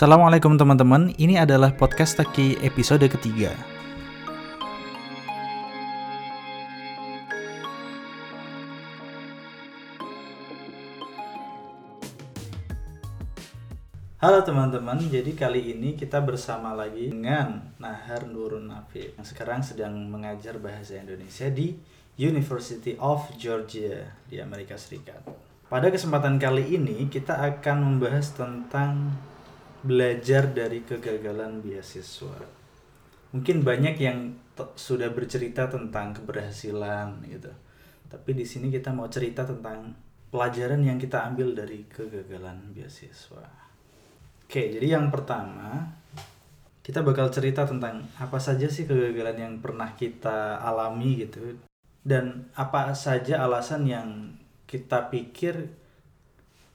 Assalamualaikum teman-teman, ini adalah podcast Taki episode ketiga. Halo teman-teman, jadi kali ini kita bersama lagi dengan Nahar Nurun Nafi yang sekarang sedang mengajar bahasa Indonesia di University of Georgia di Amerika Serikat. Pada kesempatan kali ini kita akan membahas tentang belajar dari kegagalan beasiswa. Mungkin banyak yang sudah bercerita tentang keberhasilan gitu. Tapi di sini kita mau cerita tentang pelajaran yang kita ambil dari kegagalan beasiswa. Oke, jadi yang pertama kita bakal cerita tentang apa saja sih kegagalan yang pernah kita alami gitu dan apa saja alasan yang kita pikir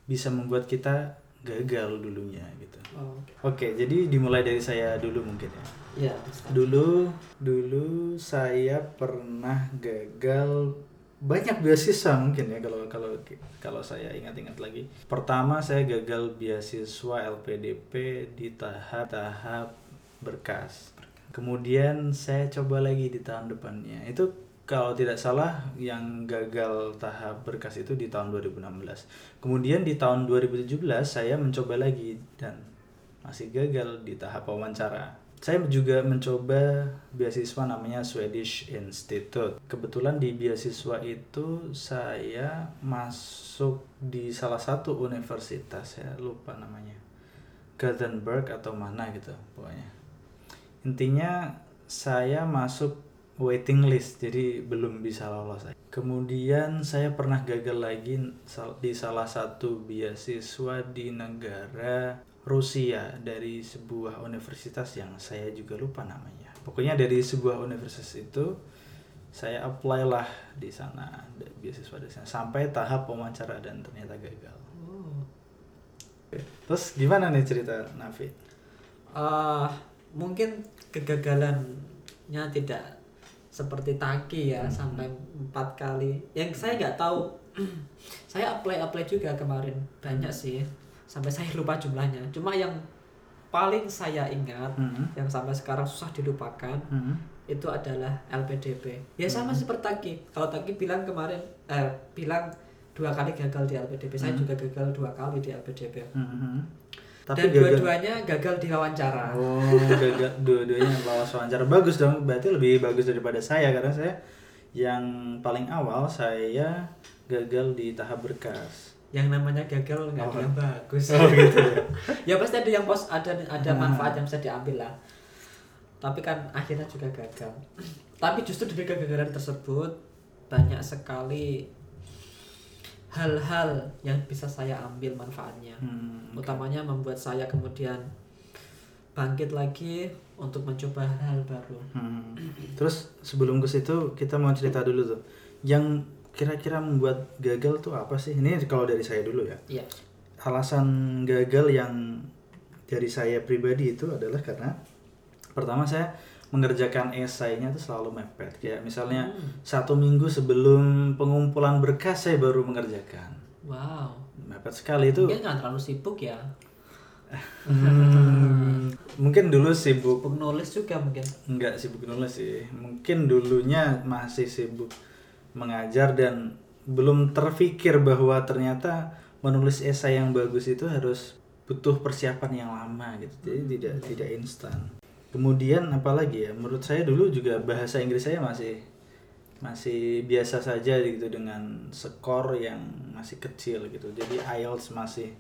bisa membuat kita gagal dulunya gitu. Oh, Oke, okay. jadi dimulai dari saya dulu mungkin ya. Iya. Dulu dulu saya pernah gagal banyak beasiswa mungkin ya kalau kalau kalau saya ingat-ingat lagi. Pertama saya gagal beasiswa LPDP di tahap-tahap berkas. Kemudian saya coba lagi di tahun depannya. Itu kalau tidak salah yang gagal tahap berkas itu di tahun 2016. Kemudian di tahun 2017 saya mencoba lagi dan masih gagal di tahap wawancara saya juga mencoba beasiswa namanya Swedish Institute. Kebetulan di beasiswa itu saya masuk di salah satu universitas, saya lupa namanya. Gothenburg atau mana gitu pokoknya. Intinya saya masuk waiting list jadi belum bisa lolos. Kemudian saya pernah gagal lagi di salah satu beasiswa di negara Rusia dari sebuah universitas yang saya juga lupa namanya. Pokoknya dari sebuah universitas itu saya apply lah di sana beasiswa di sana sampai tahap wawancara dan ternyata gagal. Oh. Terus gimana nih cerita Nafi? Uh, mungkin kegagalannya tidak seperti Taki ya hmm. sampai empat kali. Yang saya nggak tahu. saya apply apply juga kemarin banyak sih sampai saya lupa jumlahnya cuma yang paling saya ingat mm -hmm. yang sampai sekarang susah dilupakan mm -hmm. itu adalah LPDP ya sama mm -hmm. seperti Taki kalau Taki bilang kemarin eh bilang dua kali gagal di LPDP mm -hmm. saya juga gagal dua kali di LPDP mm -hmm. Tapi dan dua-duanya gagal di wawancara. Oh, gagal dua-duanya lolos wawancara. Bagus dong, berarti lebih bagus daripada saya karena saya yang paling awal saya gagal di tahap berkas yang namanya gagal nggak oh. ada yang bagus oh, gitu ya. ya pasti ada yang pos ada ada hmm. manfaat yang bisa diambil lah tapi kan akhirnya juga gagal tapi justru dari kegagalan tersebut banyak sekali hal-hal yang bisa saya ambil manfaatnya hmm, okay. utamanya membuat saya kemudian bangkit lagi untuk mencoba hal baru hmm. terus sebelum ke situ kita mau cerita dulu tuh yang kira-kira membuat gagal tuh apa sih? Ini kalau dari saya dulu ya. Iya. Alasan gagal yang dari saya pribadi itu adalah karena pertama saya mengerjakan esainya tuh selalu mepet. Kayak misalnya hmm. satu minggu sebelum pengumpulan berkas saya baru mengerjakan. Wow. Mepet sekali itu. Mungkin nggak terlalu sibuk ya. hmm, mungkin dulu sibuk. Sibuk nulis juga mungkin. Enggak sibuk nulis sih. Mungkin dulunya masih sibuk mengajar dan belum terfikir bahwa ternyata menulis esai yang bagus itu harus butuh persiapan yang lama gitu jadi hmm. tidak tidak instan kemudian apalagi ya? Menurut saya dulu juga bahasa Inggris saya masih masih biasa saja gitu dengan skor yang masih kecil gitu. Jadi IELTS masih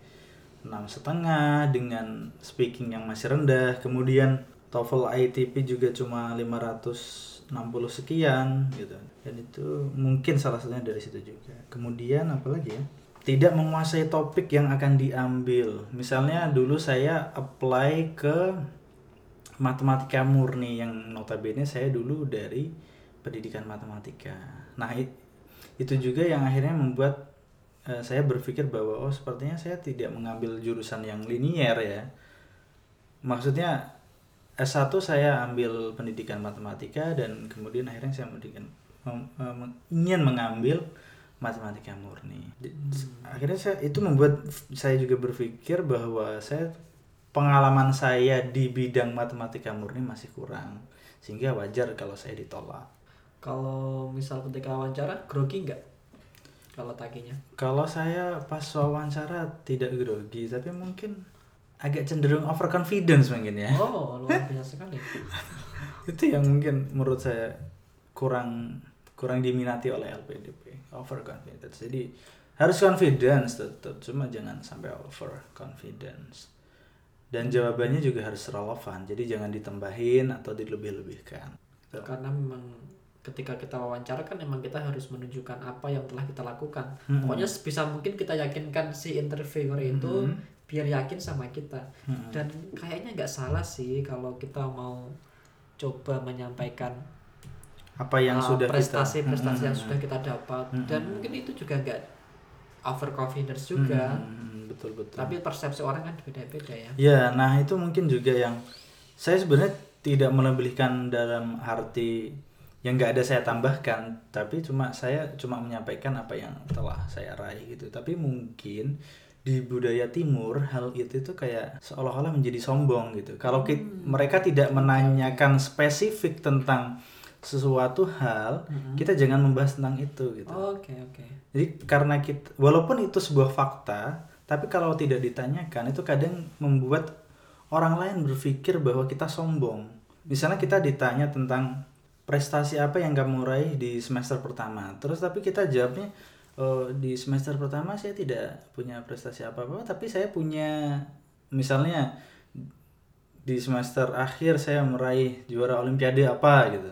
enam setengah dengan speaking yang masih rendah. Kemudian TOEFL ITP juga cuma 500 60 sekian gitu. Dan itu mungkin salah satunya dari situ juga. Kemudian apalagi ya? Tidak menguasai topik yang akan diambil. Misalnya dulu saya apply ke matematika murni yang notabene saya dulu dari pendidikan matematika nah itu juga yang akhirnya membuat uh, saya berpikir bahwa oh sepertinya saya tidak mengambil jurusan yang linier ya maksudnya S1 saya ambil pendidikan matematika dan kemudian akhirnya saya mendidikan ingin mengambil matematika murni. Akhirnya saya itu membuat saya juga berpikir bahwa saya pengalaman saya di bidang matematika murni masih kurang sehingga wajar kalau saya ditolak Kalau misal ketika wawancara grogi nggak? Kalau takinya. kalau saya pas wawancara tidak grogi tapi mungkin agak cenderung overconfidence mungkin ya Oh, luar biasa sekali. itu yang mungkin menurut saya kurang kurang diminati oleh LPDP overconfidence jadi harus confidence tetap cuma jangan sampai overconfidence dan jawabannya juga harus relevan jadi jangan ditambahin atau dilebih-lebihkan Gitu. Karena memang ketika kita wawancara kan memang kita harus menunjukkan apa yang telah kita lakukan. Mm-mm. Pokoknya sebisa mungkin kita yakinkan si interviewer itu Mhm. biar yakin sama kita. Mm-mm. Dan kayaknya nggak salah sih kalau kita mau coba menyampaikan apa yang uh, sudah prestasi-prestasi kita yang sudah kita dapat Mm-mm. dan mungkin itu juga nggak overconfidence juga. Mm-mm, betul betul Tapi persepsi orang kan beda-beda ya. Ya, nah itu mungkin juga yang saya sebenarnya tidak melebihkan dalam arti yang nggak ada saya tambahkan, tapi cuma saya cuma menyampaikan apa yang telah saya raih gitu. Tapi mungkin di budaya timur hal itu tuh kayak seolah-olah menjadi sombong gitu. Kalau ki- mereka tidak menanyakan spesifik tentang sesuatu hal, kita jangan membahas tentang itu gitu. Oke, oke. Jadi karena kita walaupun itu sebuah fakta, tapi kalau tidak ditanyakan itu kadang membuat orang lain berpikir bahwa kita sombong. Misalnya kita ditanya tentang prestasi apa yang kamu raih di semester pertama. Terus tapi kita jawabnya "Oh, di semester pertama saya tidak punya prestasi apa-apa, tapi saya punya misalnya di semester akhir saya meraih juara olimpiade apa gitu.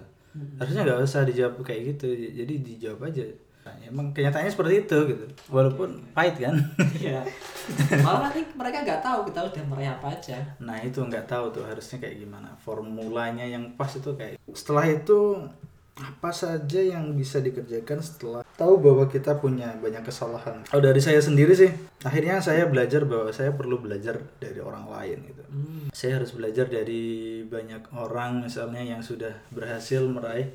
Harusnya nggak usah dijawab kayak gitu. Jadi dijawab aja. Nah, emang kenyataannya seperti itu gitu. Walaupun pahit kan. Iya. Malah nanti mereka nggak tahu kita udah meraih apa aja. Nah itu nggak tahu tuh harusnya kayak gimana formulanya yang pas itu kayak. Setelah itu apa saja yang bisa dikerjakan setelah tahu bahwa kita punya banyak kesalahan. Oh dari saya sendiri sih, akhirnya saya belajar bahwa saya perlu belajar dari orang lain gitu. Hmm. Saya harus belajar dari banyak orang misalnya yang sudah berhasil meraih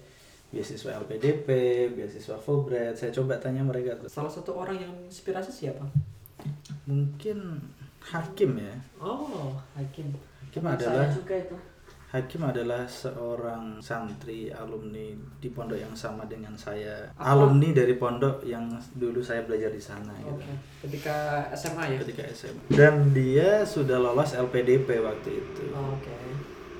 beasiswa LPDP, beasiswa Fulbright. Saya coba tanya mereka tuh. Salah satu orang yang inspirasi siapa? Mungkin hakim ya. Oh, Hakim. Hakim Teman adalah saya juga itu. Hakim adalah seorang santri alumni di pondok yang sama dengan saya. Apa? Alumni dari pondok yang dulu saya belajar di sana gitu. Oke. Ketika SMA ya. Ketika SMA. Dan dia sudah lolos LPDP waktu itu. Oh, Oke.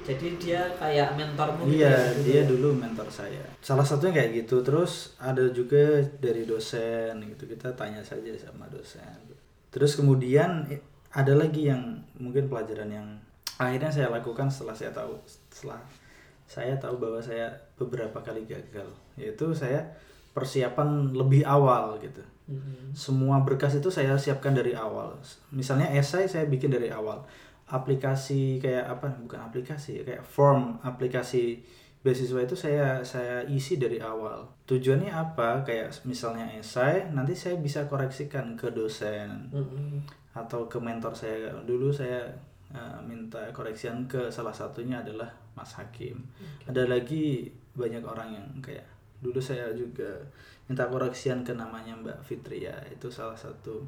Jadi dia kayak mentormu Iya, ya, dulu dia ya? dulu mentor saya. Salah satunya kayak gitu. Terus ada juga dari dosen gitu. Kita tanya saja sama dosen. Terus kemudian eh, ada lagi yang mungkin pelajaran yang akhirnya saya lakukan setelah saya tahu setelah saya tahu bahwa saya beberapa kali gagal, yaitu saya persiapan lebih awal gitu. Mhm. Semua berkas itu saya siapkan dari awal. Misalnya esai saya bikin dari awal. Aplikasi kayak apa? Bukan aplikasi, kayak form aplikasi beasiswa itu saya saya isi dari awal. Tujuannya apa? Kayak misalnya esai, nanti saya bisa koreksikan ke dosen Mhm. atau ke mentor saya. Dulu saya eh, minta koreksian ke salah satunya adalah Mas Hakim. Ada lagi banyak orang yang kayak dulu saya juga minta koreksian ke namanya Mbak Fitria itu salah satu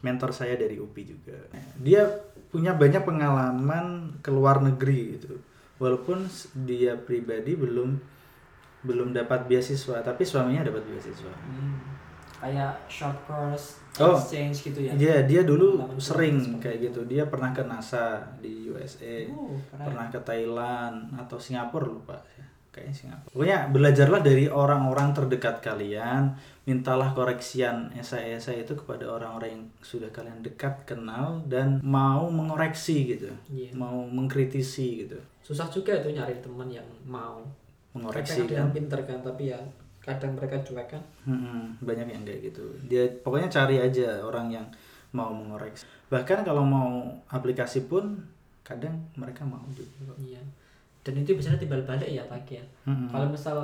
mentor saya dari UPI juga. Dia punya banyak pengalaman ke luar negeri gitu. Walaupun dia pribadi belum belum dapat beasiswa, tapi suaminya dapat beasiswa. Hmm. Kayak short course Oh. exchange gitu ya. Dia dia dulu sering kayak itu. gitu. Dia pernah ke NASA di USA, Oh, keren. pernah ke Thailand atau Singapura lupa. Kayaknya Singapura. Pokoknya belajarlah dari orang-orang terdekat kalian, mintalah koreksian esai-esai itu kepada orang-orang yang sudah kalian dekat kenal dan mau mengoreksi gitu, Iya. mau mengkritisi gitu, Susah juga itu nyari teman yang mau. mengoreksi kan. pinter kan, tapi ya kadang mereka cuek kan. Mm-mm, banyak yang kayak gitu. Dia pokoknya cari aja orang yang mau mengoreksi. Bahkan kalau mau aplikasi pun kadang mereka mau juga. Iya. Dan itu biasanya timbal balik ya Pak ya. Mm-mm. Kalau misal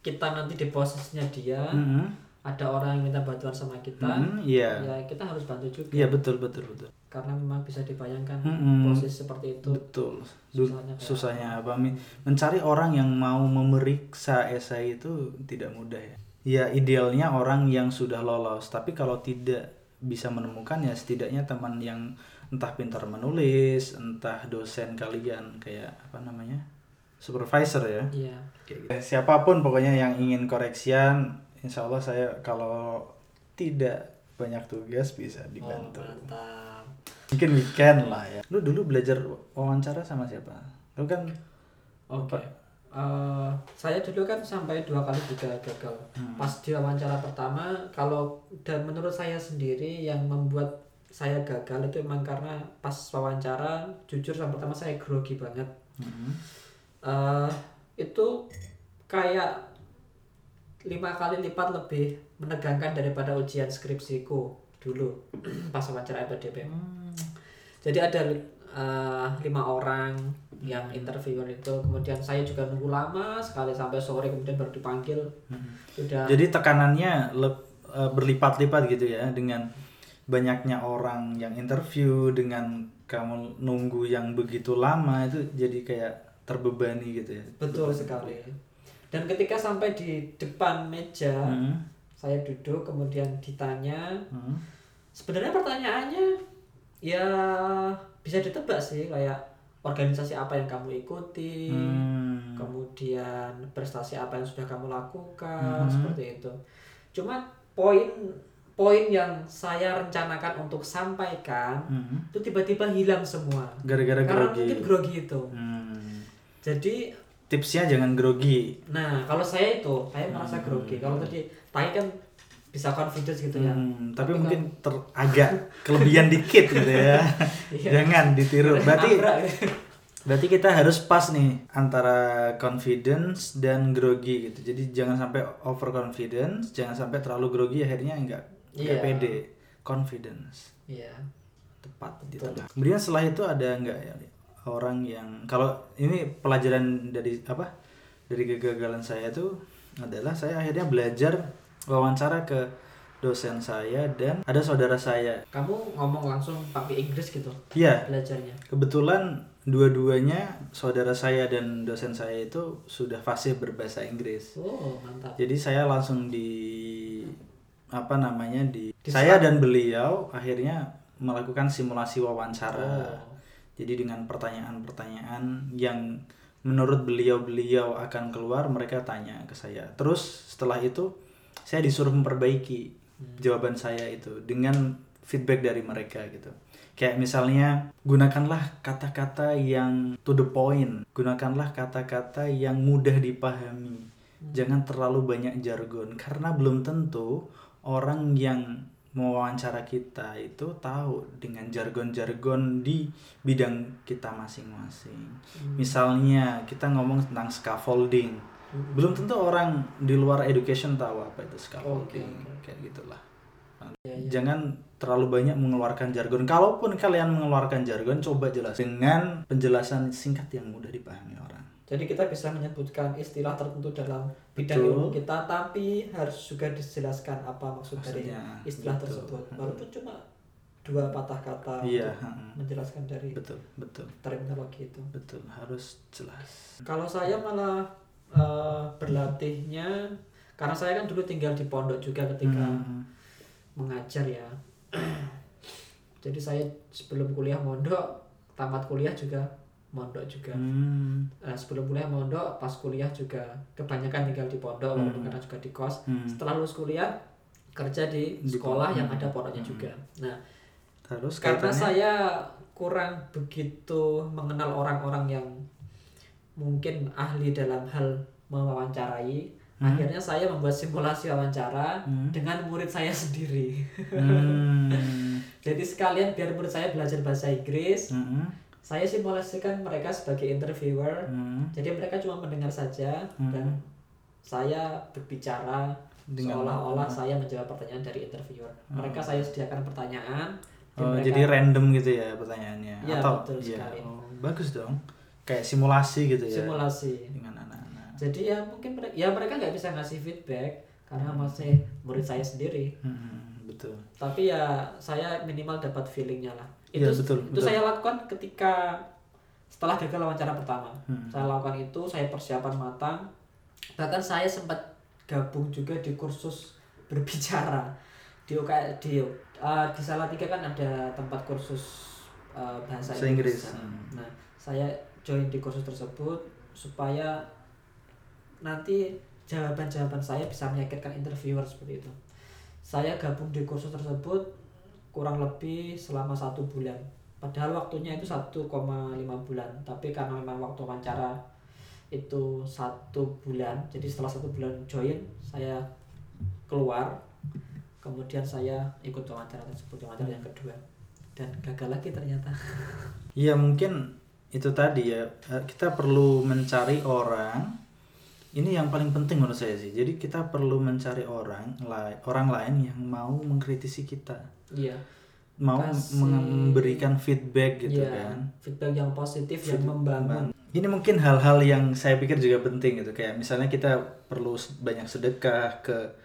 kita nanti di posisinya dia, Mm-mm. Ada orang yang minta bantuan sama kita, Mm-mm, Iya. ya kita harus bantu juga. Iya betul betul betul. Karena memang bisa dibayangkan Mm-mm. posisi seperti itu. Betul. Susahnya Susahnya apa? Mencari orang yang mau memeriksa esai itu tidak mudah ya. Ya idealnya orang yang sudah lolos, tapi kalau tidak bisa menemukan ya setidaknya teman yang entah pintar menulis entah dosen kalian kayak apa namanya supervisor ya Iya. Gitu. siapa pun pokoknya yang ingin koreksian insya Allah saya kalau tidak banyak tugas bisa Oh, dibantu mantap. mungkin weekend lah ya lu dulu belajar wawancara sama siapa lu kan Oke. Eh, saya dulu kan sampai dua kali juga gagal. Hmm. Pas di wawancara pertama, kalau dan menurut saya sendiri yang membuat saya gagal itu emang karena pas wawancara, jujur yang pertama saya grogi banget. Hmm. Eh, itu kayak lima kali lipat lebih menegangkan daripada ujian skripsiku dulu pas wawancara LPDP. Hmm. Jadi ada eh, lima orang yang interviewer itu, kemudian saya juga nunggu lama sekali sampai sore kemudian baru dipanggil. Sudah. Jadi tekanannya lep- eh, berlipat-lipat gitu ya dengan banyaknya orang yang interview dengan kamu nunggu yang begitu lama itu jadi kayak terbebani gitu ya. betul sekali. Dan ketika sampai di depan meja, Hmm. saya duduk kemudian ditanya. Hmm. Sebenarnya pertanyaannya ya bisa ditebak sih kayak organisasi apa yang kamu ikuti, Hmm. kemudian prestasi apa yang sudah kamu lakukan Mhm. seperti itu. Cuma poin poin yang saya rencanakan untuk sampaikan Hmm. itu tiba-tiba hilang semua. Gara-gara Karena grogi. mungkin grogi itu. Hmm. Jadi Tipsnya jangan grogi. nah kalau saya itu saya merasa Hmm. grogi. Kalau tadi tadi kan bisa confidence gitu ya. Hmm, tapi, Tapi mungkin ter- agak kelebihan dikit gitu ya. Iya. Jangan ditiru. Berarti berarti kita harus pas nih antara confidence dan grogi gitu. Jadi jangan sampai over confidence, jangan sampai terlalu grogi akhirnya enggak enggak Iya. pede. Confidence Iya. tepat di tengah. Kemudian setelah itu ada enggak ya orang yang kalau ini pelajaran dari apa? Dari kegagalan saya tuh adalah saya akhirnya belajar wawancara ke dosen saya dan ada saudara saya. Kamu ngomong langsung pakai Inggris gitu Iya, belajarnya. kebetulan dua-duanya saudara saya dan dosen saya itu sudah fasih berbahasa Inggris. Oh mantap. Jadi saya langsung di apa namanya di Di saya dan beliau akhirnya melakukan simulasi wawancara. Oh. Jadi dengan pertanyaan-pertanyaan yang menurut beliau-beliau akan keluar mereka tanya ke saya. Terus setelah itu saya disuruh memperbaiki jawaban saya itu dengan feedback dari mereka gitu. Kayak misalnya gunakanlah kata-kata yang to the point, gunakanlah kata-kata yang mudah dipahami. Jangan terlalu banyak jargon karena belum tentu orang yang mewawancara kita itu tahu dengan jargon-jargon di bidang kita masing-masing. Misalnya kita ngomong tentang scaffolding, Hmm. belum tentu orang di luar education tahu apa itu scaffolding, Oke, oke. kayak gitulah. Ya, ya. Jangan terlalu banyak mengeluarkan jargon. Kalaupun kalian mengeluarkan jargon, coba jelas dengan penjelasan singkat yang mudah dipahami orang. Jadi kita bisa menyebutkan istilah tertentu dalam bidang Betul. ilmu kita, tapi harus juga dijelaskan apa maksud dari Maksudnya, istilah betul. tersebut. Hmm. Walaupun cuma dua patah kata Iya, untuk hmm. menjelaskan dari betul, betul, terminologi itu. betul. Harus jelas. Kalau saya malah eh, berlatihnya karena saya kan dulu tinggal di pondok juga ketika Hmm. mengajar ya. Jadi saya sebelum kuliah mondok, tamat kuliah juga mondok juga. Hmm. Nah, sebelum kuliah mondok, pas kuliah juga kebanyakan tinggal di pondok walaupun Hmm. karena juga di kos. Hmm. Setelah lulus kuliah kerja di Di sekolah yang ada pondoknya Hmm. juga. Nah, Terus karena kaitannya- saya kurang begitu mengenal orang-orang yang mungkin ahli dalam hal mewawancarai, Hmm. akhirnya saya membuat simulasi wawancara Hmm. dengan murid saya sendiri. Hmm. Jadi sekalian biar murid saya belajar bahasa Inggris, Hmm. Saya simulasikan mereka sebagai interviewer. Hmm. Jadi mereka cuma mendengar saja Hmm. dan saya berbicara seolah-olah saya menjawab pertanyaan dari interviewer. Mereka saya sediakan pertanyaan. Oh, mereka- jadi random gitu ya pertanyaannya Iya, atau betul iya, sekali. oh, bagus dong. Kayak simulasi gitu ya. simulasi. dengan anak-anak. Jadi ya mungkin mereka, ya mereka nggak bisa ngasih feedback karena masih murid saya sendiri. Hmm, betul. Tapi ya saya minimal dapat feelingnya lah. Iya, Itu betul, itu betul. saya lakukan ketika setelah gagal wawancara pertama. Hmm. Saya lakukan itu, saya persiapan matang. Bahkan saya sempat gabung juga di kursus berbicara di UK di uh, di Salatiga kan ada tempat kursus uh, bahasa Bahasa Inggris. Inggris. Hmm. Nah, saya join di kursus tersebut supaya nanti jawaban-jawaban saya bisa meyakinkan interviewer seperti itu. Saya gabung di kursus tersebut kurang lebih selama satu bulan. Padahal waktunya itu 1,5 bulan, tapi karena memang waktu wawancara itu satu bulan, jadi setelah satu bulan join saya keluar, kemudian saya ikut wawancara tersebut wawancara yang kedua dan gagal lagi ternyata. Iya mungkin itu tadi ya eh, kita perlu mencari orang ini yang paling penting menurut saya sih. Jadi kita perlu mencari orang lai- orang lain yang mau mengkritisi kita. Iya. mau Kasih- memberikan feedback gitu Iya, kan. feedback yang positif yang Feed- membangun. ini mungkin hal-hal yang saya pikir juga penting gitu. Kayak misalnya kita perlu banyak sedekah ke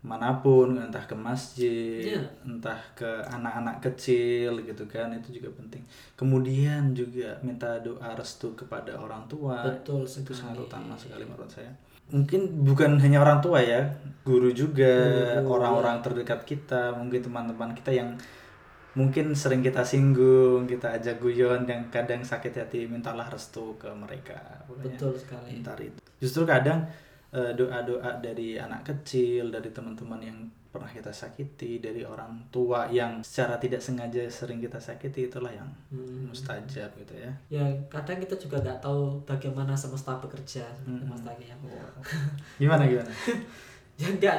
mana pun entah ke masjid Iya. entah ke anak-anak kecil gitu kan itu juga penting kemudian juga minta doa restu kepada orang tua Betul itu sangat sekali. utama sekali menurut saya mungkin bukan hanya orang tua ya guru juga orang-orang terdekat kita mungkin teman-teman kita yang mungkin sering kita singgung kita ajak guyon yang kadang sakit hati mintalah restu ke mereka Pokoknya Betul sekali. minta itu justru kadang doa-doa dari anak kecil dari teman-teman yang pernah kita sakiti dari orang tua yang secara tidak sengaja sering kita sakiti itulah yang Hmm. mustajab gitu ya Ya kadang kita juga nggak tahu bagaimana semesta bekerja Hmm. Mas Tagi ya. gimana gimana Ya enggak.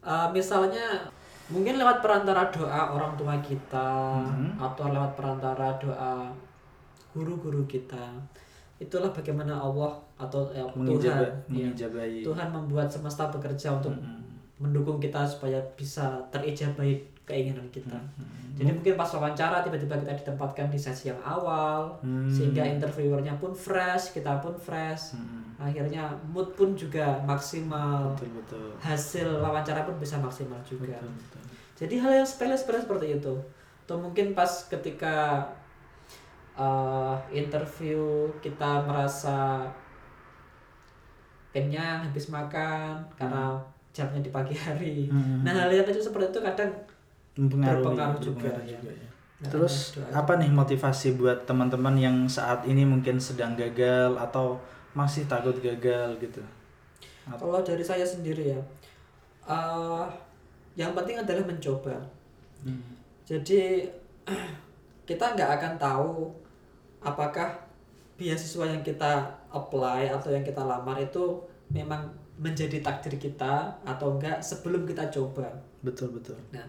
Eh, misalnya mungkin lewat perantara doa orang tua kita Mhm. atau lewat perantara doa guru-guru kita. Itulah bagaimana Allah atau ya, Tuhan ya, Tuhan membuat semesta bekerja untuk Mm-mm. mendukung kita supaya bisa terijabahi keinginan kita. Mm-mm. Jadi mungkin pas wawancara tiba-tiba kita ditempatkan di sesi yang awal Hmm. sehingga interviewernya pun fresh, kita pun fresh. Mm-mm. Akhirnya mood pun juga maksimal. betul betul Hasil wawancara pun bisa maksimal juga. betul, betul. Jadi hal yang sepele-sepele seperti itu. Atau mungkin pas ketika uh, interview kita merasa kenyang habis makan karena jamnya di pagi hari. Hmm. Nah hal yang kecil seperti itu kadang mempengaruhi berpengaruh juga, berpengaruh ya. juga ya. Nah, Terus doa- apa nih motivasi buat teman-teman yang saat ini mungkin sedang gagal atau masih takut gagal gitu? Kalau dari saya sendiri ya, uh, yang penting adalah mencoba. Hmm. Jadi kita nggak akan tahu apakah beasiswa yang kita apply atau yang kita lamar itu memang menjadi takdir kita atau enggak sebelum kita coba. Betul betul. Nah,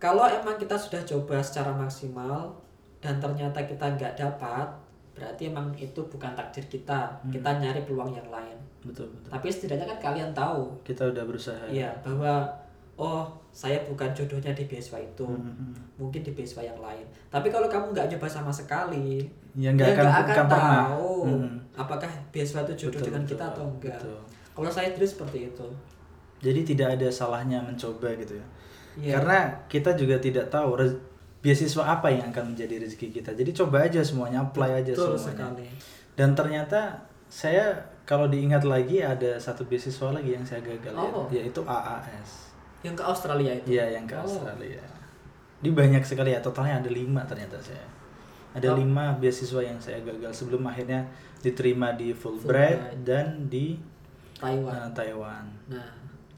kalau emang kita sudah coba secara maksimal dan ternyata kita nggak dapat, berarti emang itu bukan takdir kita. Kita nyari peluang yang lain. Betul betul. Tapi setidaknya kan kalian tahu, Kita udah berusaha. ya bahwa oh saya bukan jodohnya di beasiswa itu, Hmm. mungkin di beasiswa yang lain. Tapi kalau kamu nggak nyoba sama sekali, Ya nggak akan, nggak bukan pernah. tahu Hmm. apakah beasiswa itu jodoh Betul, dengan betul, kita atau enggak. betul. Kalau saya dulu seperti itu. Jadi tidak ada salahnya mencoba gitu ya. Iya. Karena kita juga tidak tahu beasiswa apa yang akan menjadi rezeki kita. Jadi coba aja semuanya, apply aja Betul semuanya. sekali. Dan ternyata saya kalau diingat lagi ada satu beasiswa lagi yang saya gagal Oh. ya, yaitu AAS. Yang ke Australia itu. Iya yang ke Oh. Australia. Di banyak sekali ya, totalnya ada lima ternyata saya. Ada Oh. lima beasiswa yang saya gagal sebelum akhirnya diterima di Fulbright Fulbright. dan di Taiwan. uh, Taiwan. Nah,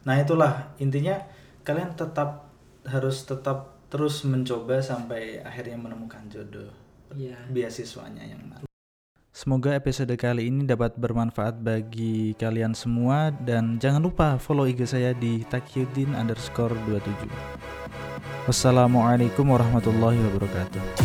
Nah itulah intinya kalian tetap harus tetap terus mencoba sampai akhirnya menemukan jodoh iya. beasiswanya yang mana. Semoga episode kali ini dapat bermanfaat bagi kalian semua dan jangan lupa follow IG saya di takyudin underscore 27. Wassalamualaikum warahmatullahi wabarakatuh.